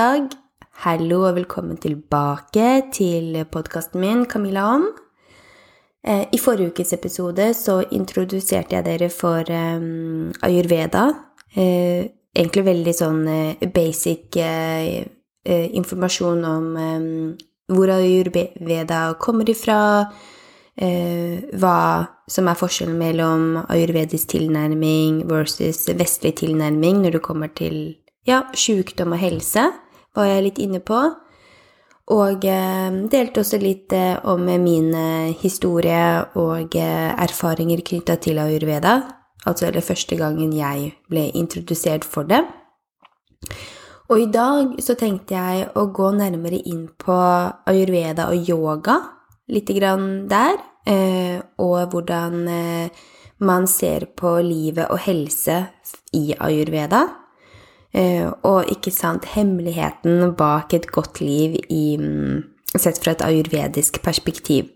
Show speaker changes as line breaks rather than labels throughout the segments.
onsdag. Hallo og velkommen tilbake til podkasten min, Camilla om. Eh, I forrige ukes episode så introduserte jeg dere for um, ayurveda. Eh, egentlig veldig sånn basic informasjon om hvor ayurveda kommer ifra, hva som er forskjellen mellom ayurvedisk tilnærming versus vestlig tilnærming når det kommer til ja, sykdom og helse, var jeg litt inne på. Og eh, delte også litt eh, om min eh, historie og erfaringer knytta til ayurveda. Altså det første gangen jeg ble introdusert for det. Og i dag så tenkte jeg å gå nærmere inn på ayurveda og yoga, lite grann der. Og hvordan man ser på livet og helse i ayurveda. Eh, og ikke sant, hemmeligheten bak et godt liv i, mm, sett fra et ayurvedisk perspektiv.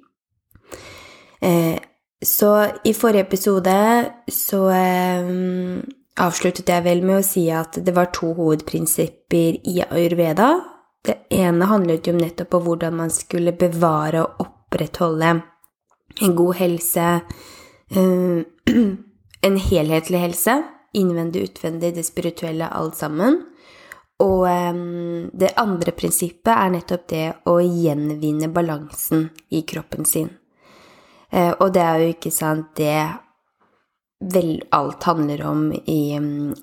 Eh, så i forrige episode så eh, avsluttet jeg vel med å si at det var to hovedprinsipper i ayurveda. Det ene handlet jo nettopp om hvordan man skulle bevare og opprettholde en god helse, en helhetlig helse innvendig, utvendig, det spirituelle, alt sammen. Og um, det andre prinsippet er nettopp det å gjenvinne balansen i kroppen sin. Uh, og det er jo ikke sant det vel alt handler om i,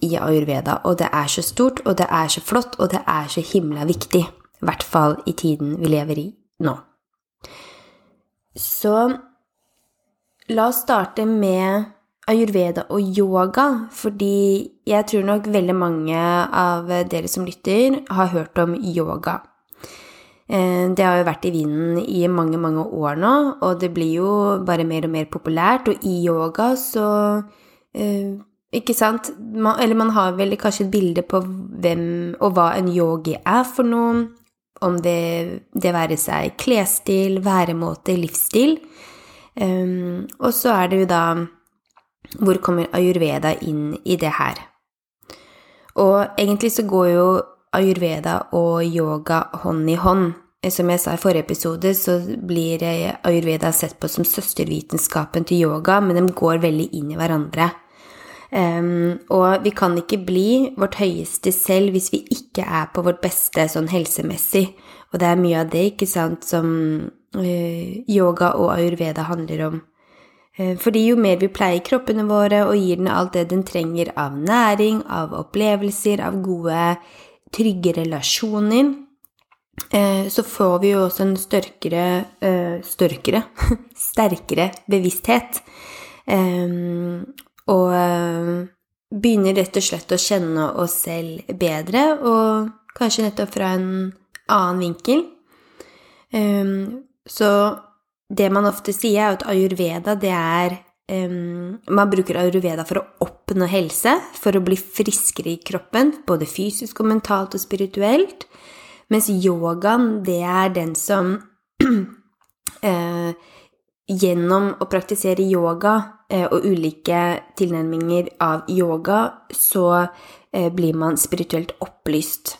i, ayurveda. Og det er så stort, og det er så flott, og det er så himla viktig. I hvert fall i tiden vi lever i nå. Så la oss starte med ayurveda og yoga, fordi jeg tror nok veldig mange av dere som lytter, har hørt om yoga. Eh, det har jo vært i vinden i mange, mange år nå, og det blir jo bare mer og mer populært. Og i yoga så eh, Ikke sant? eller man har vel kanskje et bilde på hvem og hva en yogi er for noe. Om det, det være seg klesstil, væremåte, livsstil. Um, og så er det jo da hvor kommer ayurveda inn i det her? Og egentlig så går jo ayurveda og yoga hånd i hånd. Som jeg sa i forrige episode, så blir ayurveda sett på som søstervitenskapen til yoga, men de går veldig inn i hverandre. Um, og vi kan ikke bli vårt høyeste selv hvis vi ikke er på vårt beste sånn helsemessig. Og det er mye av det, ikke sant, som uh, yoga og ayurveda handler om. Eh, fordi jo mer vi pleier kroppene våre og gir den alt det den trenger av næring, av opplevelser, av gode, trygge relasjoner, eh, så får vi jo også en størkere eh, Størkere sterkere bevissthet. Og begynner rett og slett å kjenne oss selv bedre, og kanskje nettopp fra en annen vinkel. Så det man ofte sier, er at ayurveda, det er um, Man bruker ayurveda for å oppnå helse, for å bli friskere i kroppen, både fysisk og mentalt og spirituelt. Mens yogaen, det er den som uh, Gjennom å praktisere yoga uh, og ulike tilnærminger av yoga, så uh, blir man spirituelt opplyst.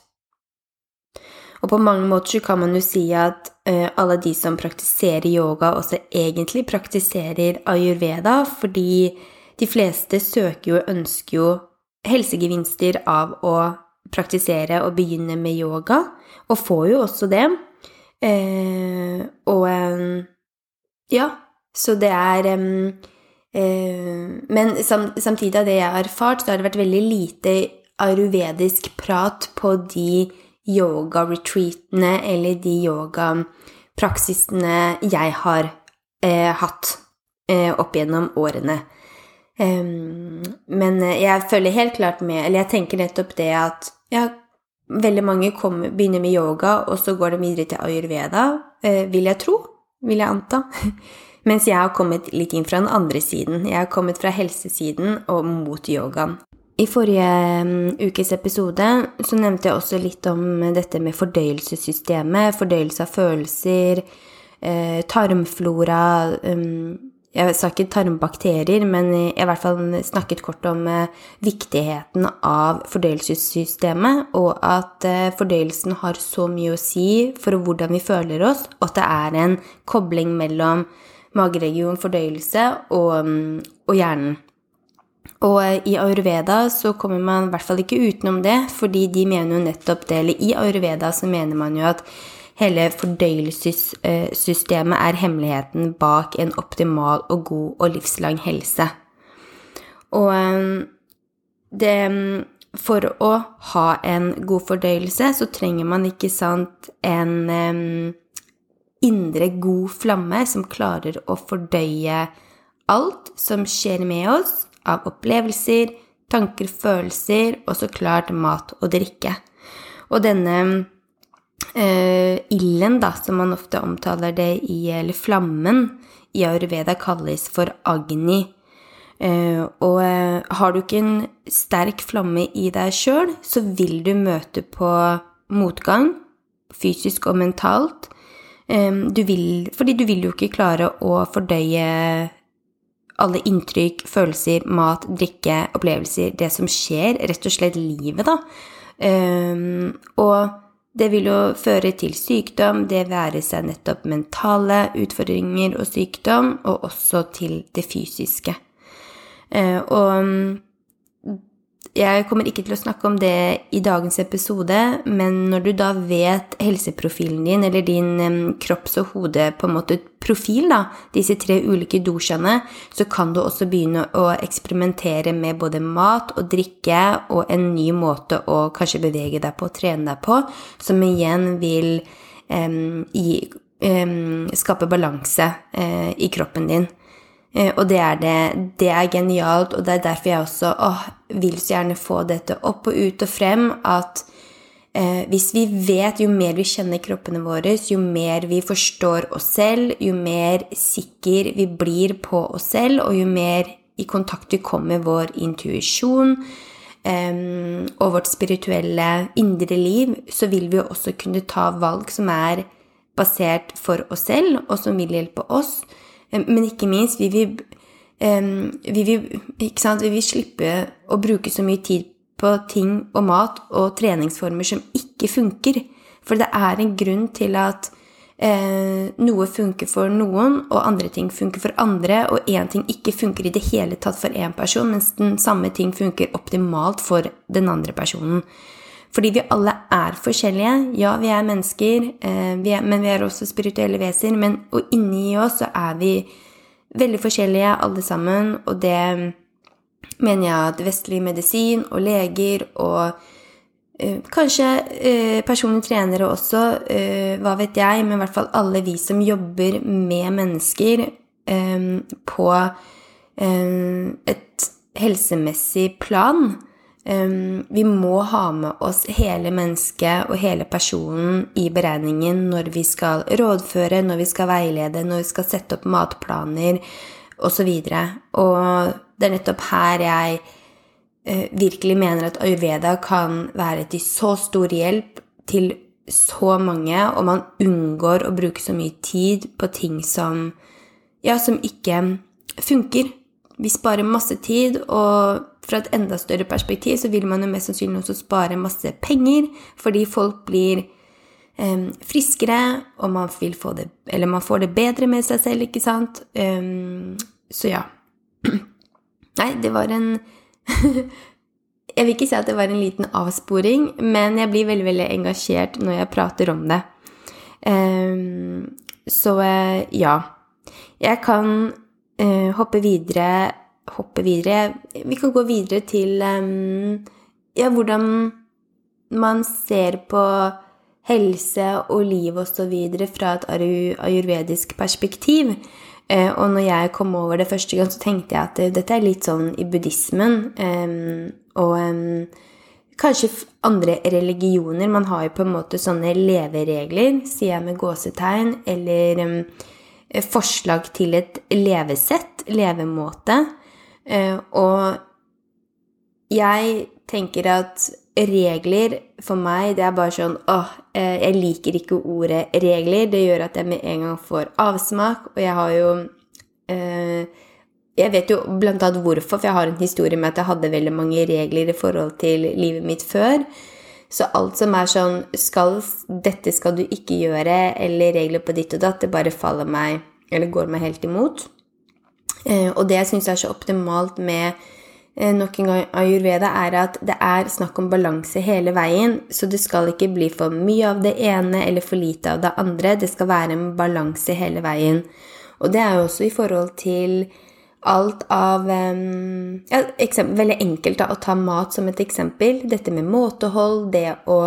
Og på mange måter så kan man jo si at uh, alle de som praktiserer yoga, også egentlig praktiserer ayurveda, fordi de fleste søker jo og ønsker jo helsegevinster av å praktisere og begynne med yoga, og får jo også det. Uh, og um, ja, så det er um, uh, Men sam, samtidig av det jeg har erfart, så har det vært veldig lite ayurvedisk prat på de yoga-retreatene eller de yogapraksisene jeg har eh, hatt eh, opp gjennom årene. Um, men jeg følger helt klart med Eller jeg tenker nettopp det at ja, veldig mange kommer, begynner med yoga, og så går de videre til ayurveda, eh, vil jeg tro. Vil jeg anta. Mens jeg har kommet litt inn fra den andre siden. Jeg har kommet fra helsesiden og mot yogaen. I forrige mm, ukes episode så nevnte jeg også litt om dette med fordøyelsessystemet, fordøyelse av følelser, eh, tarmflora, um, jeg sa ikke tarmbakterier, men jeg i hvert fall snakket kort om eh, viktigheten av fordøyelsessystemet, og at eh, fordøyelsen har så mye å si for hvordan vi føler oss, og at det er en kobling mellom mageregion, fordøyelse og, mm, og hjernen. Og eh, i ayurveda så kommer man i hvert fall ikke utenom det, fordi de mener jo nettopp det. Eller i ayurveda så mener man jo at Hele fordøyelsessystemet er hemmeligheten bak en optimal og god og livslang helse. Og eh, det For å ha en god fordøyelse så trenger man ikke sant en indre god flamme som klarer å fordøye alt som skjer med oss av opplevelser, tanker, følelser og så klart mat og drikke. Og denne Uh, ilden, da, som man ofte omtaler det i, eller flammen, i ayurveda kalles for agni. Uh, og uh, har du ikke en sterk flamme i deg sjøl, så vil du møte på motgang, fysisk og mentalt. Um, du vil, fordi du vil jo ikke klare å fordøye alle inntrykk, følelser, mat, drikke, opplevelser, det som skjer, rett og slett livet, da. Um, og det vil jo føre til sykdom, det være seg nettopp mentale utfordringer og sykdom, og også til det fysiske. Uh, og jeg kommer ikke til å snakke om det i dagens episode, men når du da vet helseprofilen din, eller din kropps- og hode på en måte profil, da, disse tre ulike dosjene, så kan du også begynne å eksperimentere med både mat og drikke og en ny måte å kanskje bevege deg på og trene deg på, som igjen vil um, gi, um, skape balanse uh, i kroppen din. Eh, og det er det. Det er genialt, og det er derfor jeg også åh, vil så gjerne få dette opp og ut og frem at eh, hvis vi vet, jo mer vi kjenner kroppene våre, jo mer vi forstår oss selv, jo mer sikker vi blir på oss selv, og jo mer i kontakt vi kommer med vår intuisjon eh, og vårt spirituelle indre liv, så vil vi også kunne ta valg som er basert for oss selv, og som vil hjelpe oss men ikke minst, vi vil, vi vil, vi vil slippe å bruke så mye tid på ting og mat og treningsformer som ikke funker. For det er en grunn til at eh, noe funker for noen, og andre ting funker for andre, og én ting ikke funker i det hele tatt for én person, mens den samme ting funker optimalt for den andre personen. Fordi vi alle er forskjellige. Ja, vi er mennesker, eh, vi er, men vi er også spirituelle vesener. Men, og inni oss så er vi veldig forskjellige alle sammen, og det mener jeg at vestlig medisin og leger og eh, kanskje eh, personlige trenere også, eh, hva vet jeg, men i hvert fall alle vi som jobber med mennesker eh, på eh, et helsemessig plan, Um, vi må ha med oss hele mennesket og hele personen i beregningen når vi skal rådføre, når vi skal veilede, når vi skal sette opp matplaner osv. Og, så og det er nettopp her jeg uh, virkelig mener at ayurveda kan være til så stor hjelp til så mange, og man unngår å bruke så mye tid på ting som ja, som ikke funker. Vi sparer masse tid, og fra et enda større perspektiv så vil man jo mest sannsynlig også spare masse penger, fordi folk blir um, friskere, og man vil få det Eller man får det bedre med seg selv, ikke sant? Um, så ja. Nei, det var en Jeg vil ikke si at det var en liten avsporing, men jeg blir veldig, veldig engasjert når jeg prater om det. Um, så uh, ja. Jeg kan uh, hoppe videre hoppe videre. Vi kan gå videre til ja, hvordan man ser på helse og liv osv. fra et ayurvedisk perspektiv. Uh, og når jeg kom over det første gang, så tenkte jeg at uh, dette er litt sånn i buddhismen. Og kanskje andre religioner. Man har jo på en måte sånne leveregler, sier jeg med gåsetegn, eller forslag til et levesett, levemåte. Eh, og jeg tenker at regler for meg, det er bare sånn åh, eh, jeg liker ikke ordet regler. Det gjør at jeg med en gang får avsmak, og jeg har jo Eh, jeg vet jo blant annet hvorfor, for jeg har en historie med at jeg hadde veldig mange regler i forhold til livet mitt før. Så alt som er sånn skal, 'Dette skal du ikke gjøre', eller regler på ditt og datt, det bare faller meg Eller går meg helt imot. Eh, og det jeg syns er så optimalt med eh, nok en gang ayurveda, er at det er snakk om balanse hele veien. Så det skal ikke bli for mye av det ene eller for lite av det andre. Det skal være en balanse hele veien. Og det er jo også i forhold til alt av ja, eksempel, Veldig enkelt da, å ta mat som et eksempel. Dette med måtehold, det å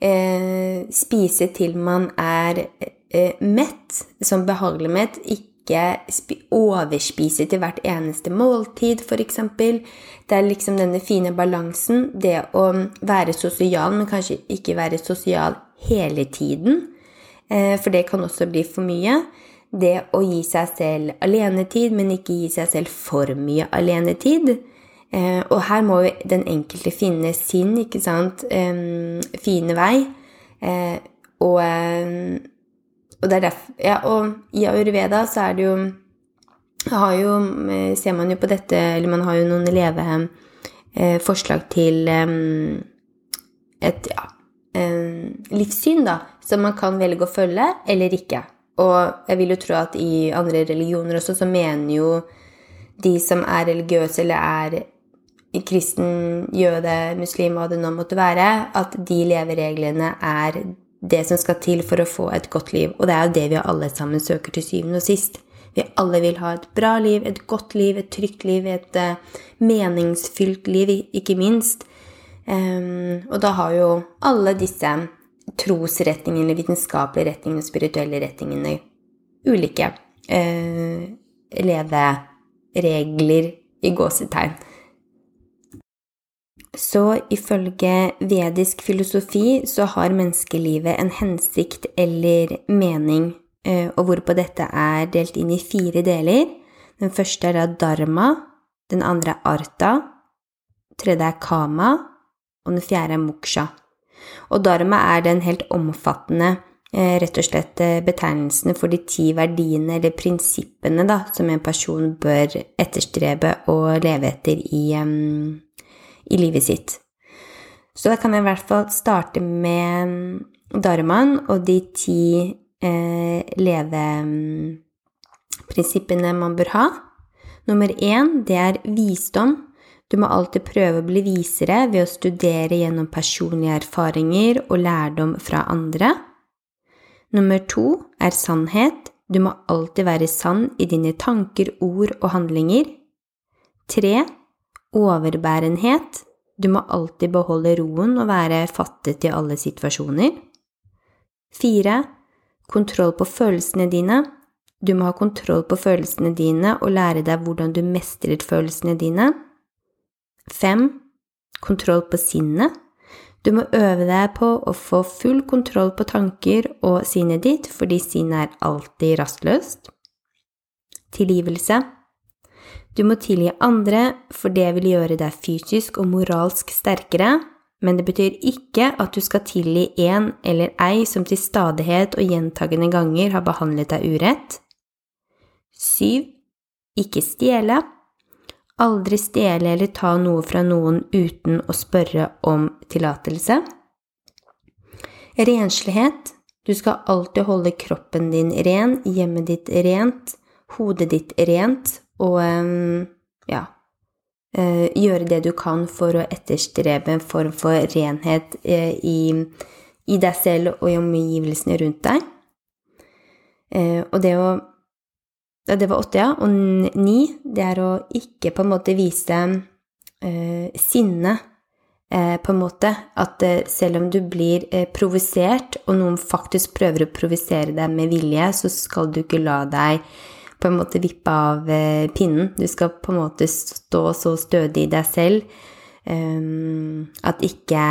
eh, spise til man er eh, mett, som behagelig mett, ikke overspise til hvert eneste måltid, f.eks. Det er liksom denne fine balansen. Det å være sosial, men kanskje ikke være sosial hele tiden. Eh, for det kan også bli for mye det å gi seg selv alenetid, men ikke gi seg selv for mye alenetid. Eh, og her må den enkelte finne sin, ikke sant, eh, fine vei. Og, og, er derfor Ja, og i Ayurveda så er det jo jo, eh, ser man jo på dette, eller man har jo noen leve eh, til et ja, livssyn, da, som man kan velge å følge eller ikke. Og jeg vil jo tro at i andre religioner også så mener jo de som er religiøse eller er kristen, jøde, muslim, hva det nå måtte være, at de levereglene er det som skal til for å få et godt liv. Og det er jo det vi alle sammen søker til syvende og sist. Vi alle vil ha et bra liv, et godt liv, et trygt liv, et uh, meningsfylt liv, ikke minst. Um, og da har jo alle disse trosretningene, vitenskapelige retningene, spirituelle retningene ulike uh, leveregler i gåsetegn. Så ifølge vedisk filosofi så har menneskelivet en hensikt eller mening, eh, og hvorpå dette er delt inn i fire deler. Den første er da dharma, den andre er arta, tredje er kama, og den fjerde er moksha. Og dharma er den helt omfattende eh, rett og slett eh, betegnelsene for de ti verdiene eller prinsippene da, som en person bør etterstrebe og leve etter i, i livet sitt. Så da kan jeg i hvert fall starte med dharmaen og de ti eh, leveprinsippene man bør ha. Nummer én, det er visdom. Du må alltid prøve å bli visere ved å studere gjennom personlige erfaringer og lærdom fra andre. Nummer to er sannhet. Du må alltid være sann i dine tanker, ord og handlinger. Tre overbærenhet. Du må alltid beholde roen og være fattet i alle situasjoner. Fire kontroll på følelsene dine. Du må ha kontroll på følelsene dine og lære deg hvordan du mestrer følelsene dine. Fem kontroll på sinnet. Du må øve deg på å få full kontroll på tanker og sinnet ditt, fordi sinnet er alltid rastløst. Tilgivelse. Du må tilgi andre, for det vil gjøre deg fysisk og moralsk sterkere, men det betyr ikke at du skal tilgi en eller ei som til stadighet og gjentagende ganger har behandlet deg urett. Syv. Ikke stjele. Aldri stjele eller ta noe fra noen uten å spørre om tillatelse. Renslighet. Du skal alltid holde kroppen din ren, hjemmet ditt rent, hodet ditt rent, og ja eh, Gjøre det du kan for å etterstrebe en form for renhet eh, i, i deg selv og i omgivelsene rundt deg. Eh, og det å det var åtte, ja. Og ni, det er å ikke på en måte vise eh, sinne, eh, på en måte. At eh, selv om du blir eh, provosert, og noen faktisk prøver å provosere deg med vilje, så skal du ikke la deg på en måte vippe av eh, pinnen. Du skal på en måte stå så stødig i deg selv eh, at ikke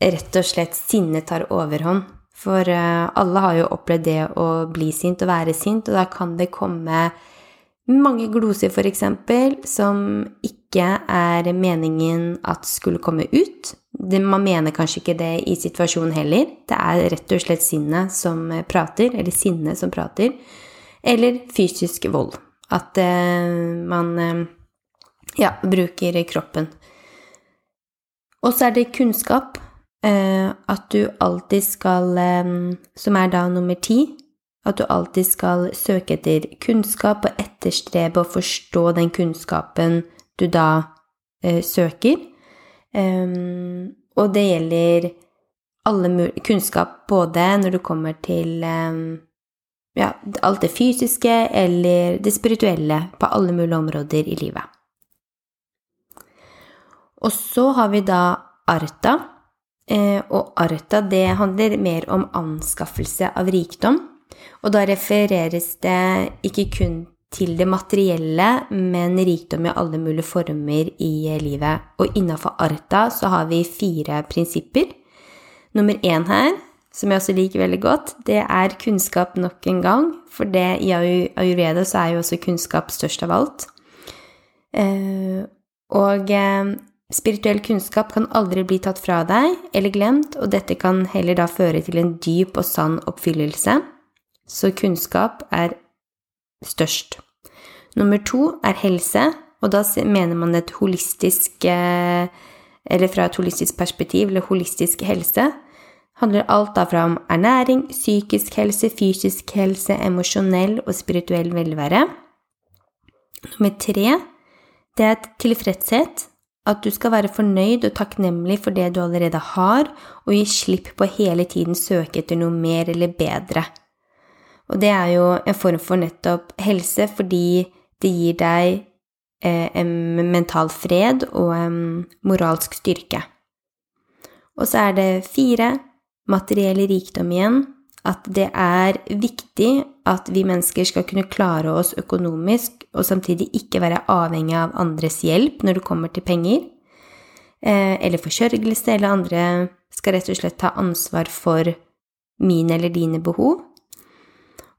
rett og slett sinnet tar overhånd. For eh, alle har jo opplevd det å bli sint og være sint, og da kan det komme mange gloser, f.eks., som ikke er meningen at skulle komme ut. Man mener kanskje ikke det i situasjonen heller. Det er rett og slett sinnet som prater, eller sinnet som prater. Eller fysisk vold. At man ja, bruker kroppen. Og så er det kunnskap. At du alltid skal Som er da nummer ti. At du alltid skal søke etter kunnskap og etterstrebe å forstå den kunnskapen du da søker. og det gjelder alle kunnskap både når det kommer til ja, alt det fysiske eller det spirituelle på alle mulige områder i livet. Og så har vi da arta, eh, og arta det handler mer om anskaffelse av rikdom. Og da refereres det ikke kun til det materielle, men rikdom i alle mulige former i livet. Og innafor arta så har vi fire prinsipper. Nummer én her som jeg også liker veldig godt, det er kunnskap nok en gang. For det, i ayurveda så er jo også kunnskap størst av alt. Eh, og eh, spirituell kunnskap kan aldri bli tatt fra deg eller glemt, og dette kan heller da føre til en dyp og sann oppfyllelse. Så kunnskap er størst. Nummer to er helse, og da mener man et holistisk eh, Eller fra et holistisk perspektiv, eller holistisk helse handler alt da fra om ernæring, psykisk helse, fysisk helse, emosjonell og spirituell velvære. Nummer tre det er tilfredshet. At du skal være fornøyd og takknemlig for det du allerede har, og gi slipp på hele tiden søke etter noe mer eller bedre. Og det er jo en form for nettopp helse fordi det gir deg eh, en mental fred og en moralsk styrke. Og så er det fire materiell rikdom igjen, at det er viktig at vi mennesker skal kunne klare oss økonomisk og samtidig ikke være avhengig av andres hjelp når det kommer til penger, eh, eller forsørgelse, eller andre skal rett og slett ta ansvar for mine eller dine behov.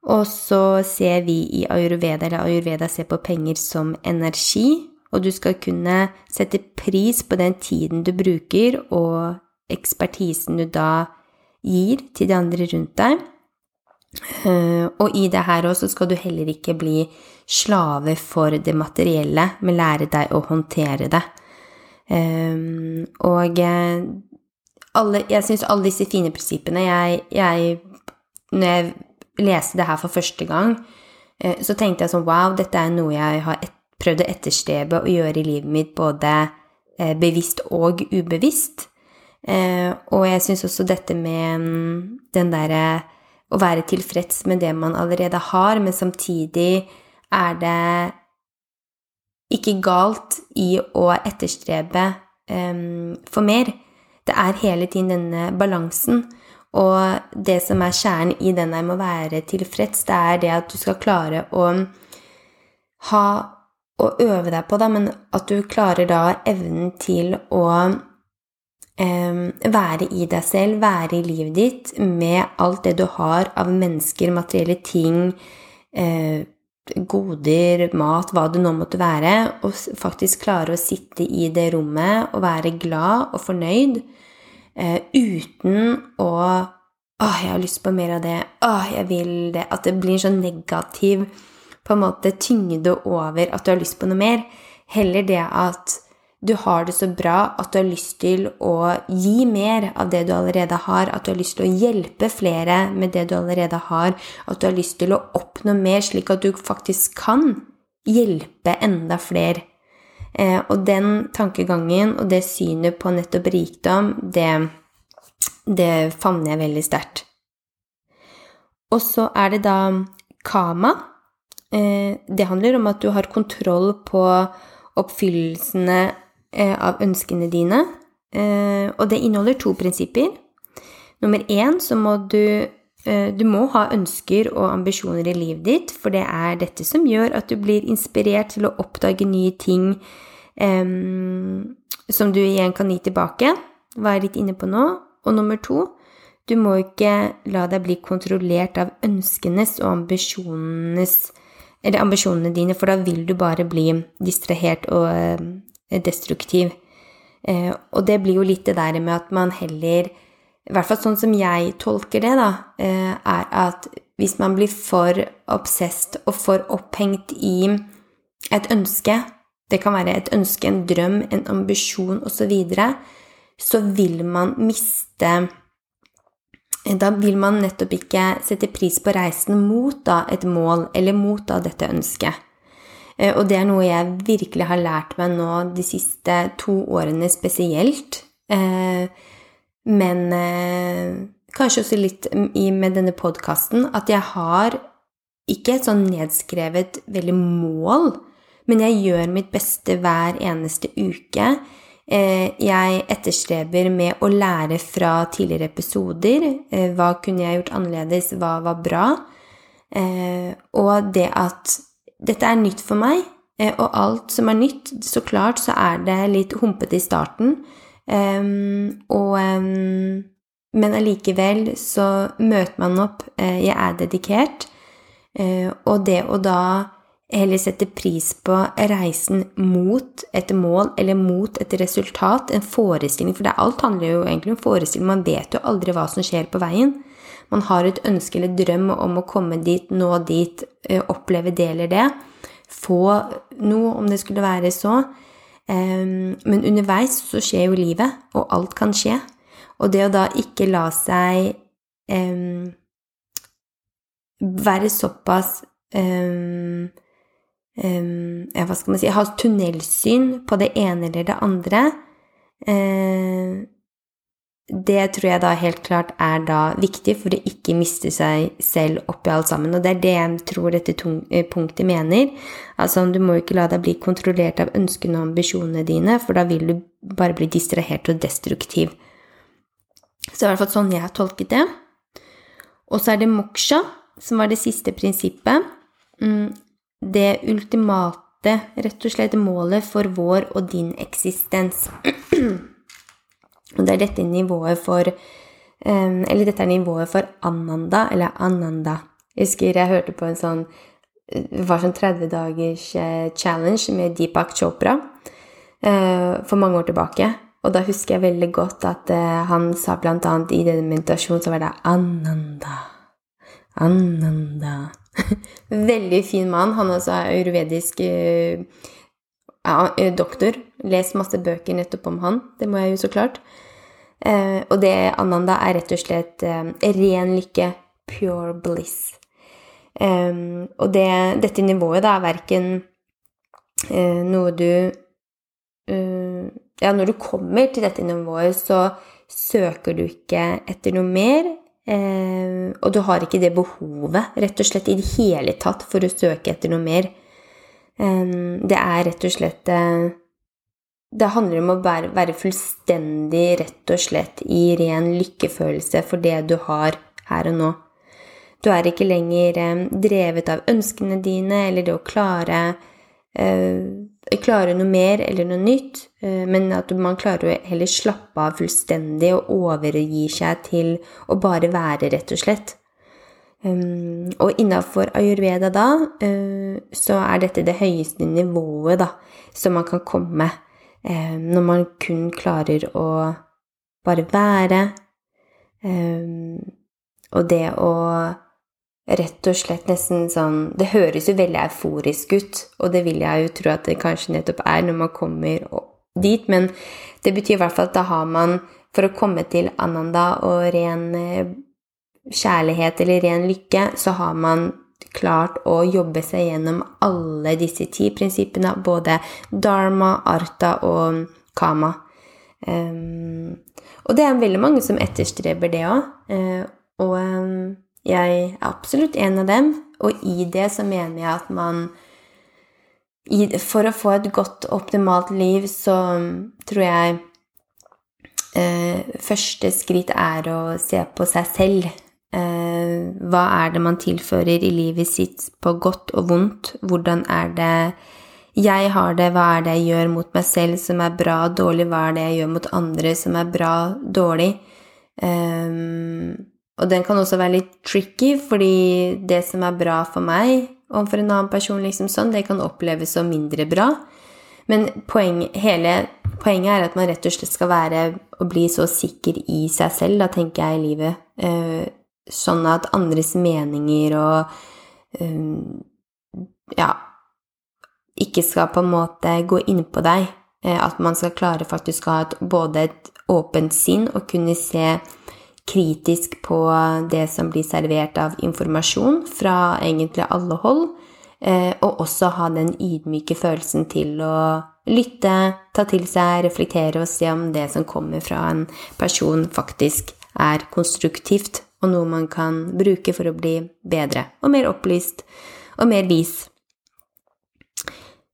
Og så ser vi i ayurveda, eller ayurveda ser på penger som energi, og du skal kunne sette pris på den tiden du bruker, og ekspertisen du da gir til de andre rundt deg. Eh, og i det her også skal du heller ikke bli slave for det materielle, men lære deg å håndtere det. Eh, og eh, alle, jeg syns alle disse fine prinsippene jeg, jeg, Når jeg leste det her for første gang, så tenkte jeg sånn Wow, dette er noe jeg har et, prøvd å etterstrebe å gjøre i livet mitt, både bevisst og ubevisst. Eh, og jeg syns også dette med mm, den derre å være tilfreds med det man allerede har, men samtidig er det ikke galt i å etterstrebe um, for mer. Det er hele tiden denne balansen. Og det som er kjernen i denne med å være tilfreds, det er det at du skal klare å ha Å øve deg på, da, men at du klarer da evnen til å være i deg selv, være i livet ditt med alt det du har av mennesker, materielle ting, eh, goder, mat, hva det nå måtte være, og faktisk klare å sitte i det rommet og være glad og fornøyd eh, uten å Åh, jeg har lyst på mer av det. Åh, jeg vil det. At det blir en sånn negativ på en måte tyngde over at du har lyst på noe mer. Heller det at du har det så bra at du har lyst til å gi mer av det du allerede har, at du har lyst til å hjelpe flere med det du allerede har, at du har lyst til å oppnå mer, slik at du faktisk kan hjelpe enda flere. Eh, og den tankegangen og det synet på nettopp rikdom, det, det favner jeg veldig sterkt. Og så er det da kama. Eh, det handler om at du har kontroll på oppfyllelsene av ønskene dine. Eh, og det inneholder to prinsipper. Nummer én så må du eh, Du må ha ønsker og ambisjoner i livet ditt, for det er dette som gjør at du blir inspirert til å oppdage nye ting um, som du igjen kan gi tilbake. Hva er litt inne på nå? Og nummer to du må ikke la deg bli kontrollert av ønskenes og ambisjonenes eller ambisjonene dine, for da vil du bare bli distrahert og destruktiv. Eh, og det blir jo litt det der med at man heller I hvert fall sånn som jeg tolker det, da, eh, er at hvis man blir for obsessed og for opphengt i et ønske, det kan være et ønske, en drøm, en ambisjon osv., så, videre, så vil man miste Da vil man nettopp ikke sette pris på reisen mot da et mål, eller mot da dette ønsket. Eh, og det er noe jeg virkelig har lært meg nå de siste to årene spesielt. Eh, men eh, kanskje også litt med denne podkasten at jeg har ikke et sånn nedskrevet veldig mål, men jeg gjør mitt beste hver eneste uke. Jeg etterstreber med å lære fra tidligere episoder. Hva kunne jeg gjort annerledes? Hva var bra? Og det at dette er nytt for meg, eh, og alt som er nytt, så klart så er det litt humpete i starten. Um, og um, Men allikevel så møter man opp. Uh, jeg er dedikert. Uh, og det å da heller sette pris på reisen mot et mål eller mot et resultat, en forestilling, for alt handler jo egentlig om forestilling, man vet jo aldri hva som skjer på veien man har et ønske eller drøm om å komme dit, nå dit, eh, oppleve det eller det, få noe om det skulle være så. Men underveis så skjer jo livet, og alt kan skje. Og det å da ikke la seg um, være såpass um, ja, hva skal man si Ha tunnelsyn på det ene eller det andre. Det tror jeg da helt klart er da viktig for å ikke miste seg selv oppi alt sammen. Og det er det jeg tror dette eh, punktet mener. Altså, du må ikke la deg bli kontrollert av ønskene og ambisjonene dine, for da vil du bare bli distrahert og destruktiv. Så det er i hvert fall sånn jeg har tolket det. Og så er det moksha, som var det siste prinsippet. Mm, det ultimate, rett og slett målet for vår og din eksistens. Og det er dette nivået for Eller dette er nivået for Ananda, eller Ananda. Jeg husker jeg hørte på en sånn Det var sånn 30 dagers uh, challenge med Deepak Chopra uh, for mange år tilbake. Og da husker jeg veldig godt at uh, han sa blant annet i denne meditasjonen så var det Ananda. Ananda. veldig fin mann. Han også er ayurvedisk doktor. Les masse bøker nettopp om han. Det må jeg jo så klart. Eh, og det Ananda er rett og slett eh, ren lykke, pure bliss. Eh, og det, dette nivået da er verken eh, noe du eh, Ja, når du kommer til dette nivået, så søker du ikke etter noe mer. Eh, og du har ikke det behovet, rett og slett, i det hele tatt for å søke etter noe mer. det er rett og slett det handler om å være, være, fullstendig, rett og slett, i ren lykkefølelse for det du har her og nå. Du er ikke lenger eh, drevet av ønskene dine eller det å klare, eh, klare noe mer eller noe nytt, eh, men at man klarer å heller slappe av fullstendig og overgi seg til å bare være, rett og slett. Um, og innafor ayurveda da, uh, så er dette det høyeste nivået da, som man kan komme. Eh, når man kun klarer å bare være. Eh, og det å rett og slett nesten sånn Det høres jo veldig euforisk ut, og det vil jeg jo tro at det kanskje nettopp er når man kommer dit, men det betyr i hvert fall at da har man For å komme til ananda og ren eh, kjærlighet eller ren lykke, så har man klart å jobbe seg gjennom alle disse ti prinsippene, både dharma, arta og kama. Um, og det er veldig mange som etterstreber det òg. Uh, eh, og um, jeg er absolutt en av dem. Og i det så mener jeg at man i, For å få et godt, optimalt liv, så tror jeg uh, første skritt er å se på seg selv hva er det man tilfører i livet sitt på godt og vondt? Hvordan er det jeg har det? Hva er det jeg gjør mot meg selv som er bra og dårlig? Hva er det jeg gjør mot andre som er bra og dårlig? Um, og den kan også være litt tricky, fordi det som er bra for meg overfor en annen person, liksom sånn, det kan oppleves som mindre bra. Men poeng, hele poenget er at man rett og slett skal være og bli så sikker i seg selv, da tenker jeg, i livet. Uh, sånn at andres meninger og um, ja ikke skal på en måte gå inn på deg. Eh, at man skal klare faktisk å ha et, både et åpent sinn og kunne se kritisk på det som blir servert av informasjon fra egentlig alle hold, eh, og også ha den ydmyke følelsen til å lytte, ta til seg, reflektere og se om det som kommer fra en person, faktisk er konstruktivt og noe man kan bruke for å bli bedre og mer opplyst og mer vis.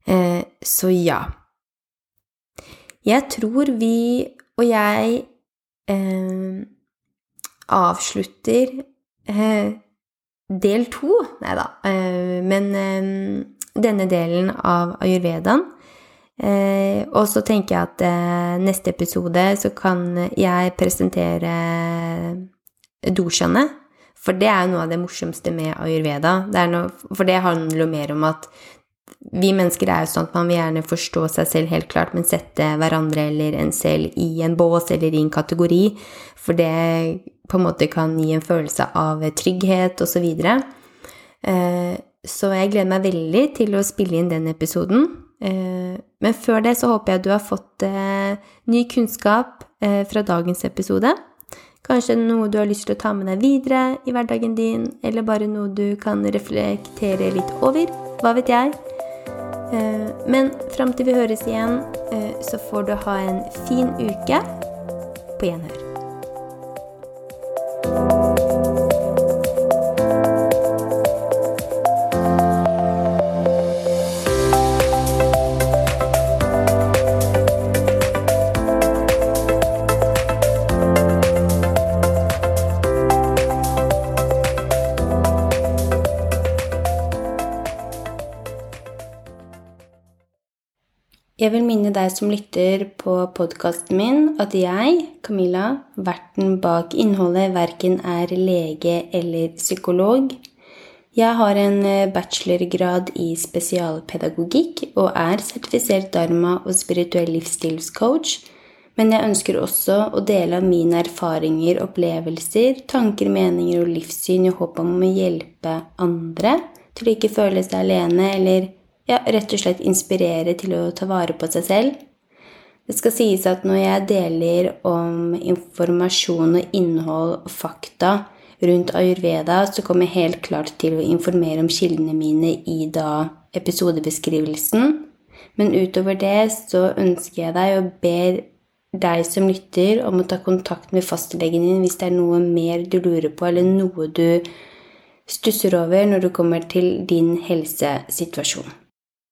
Eh, så ja. Jeg tror vi og jeg eh, avslutter eh, del to Nei da. Eh, men eh, denne delen av ayurvedaen. Eh, og så tenker jeg at neste episode så kan jeg presentere doshaene. For det er jo noe av det morsomste med ayurveda. Det noe, for det handler jo mer om at vi mennesker er jo sånn at man vil gjerne forstå seg selv helt klart, men sette hverandre eller en selv i en bås eller i en kategori, for det på en måte kan gi en følelse av trygghet osv. Så, videre. Eh, så jeg gleder meg veldig til å spille inn den episoden. Eh, men før det så håper jeg du har fått eh, ny kunnskap fra dagens episode. Kanskje noe du har lyst til å ta med deg videre i hverdagen din, eller bare noe du kan reflektere litt over. Hva vet jeg? Eh, men fram til vi høres igjen, eh, så får du ha en fin uke. På gjenhør. Deg som lytter på podkasten min, at jeg, Camilla, verten bak innholdet, verken er lege eller psykolog. Jeg har en eh, bachelorgrad i spesialpedagogikk og er sertifisert dharma- og spirituell livsstilscoach, men jeg ønsker også å dele av mine erfaringer, opplevelser, tanker, meninger og livssyn i håp om å hjelpe andre til å ikke føle seg alene eller ja, rett og slett inspirere til å ta vare på seg selv. Det skal sies at når jeg deler om informasjon og innhold og fakta rundt ayurveda, så kommer jeg helt klart til å informere om kildene mine i da episodebeskrivelsen. Men utover det så ønsker jeg deg og ber deg som lytter, om å ta kontakt med fastlegen din hvis det er noe mer du lurer på, eller noe du stusser over når du kommer til din helsesituasjon.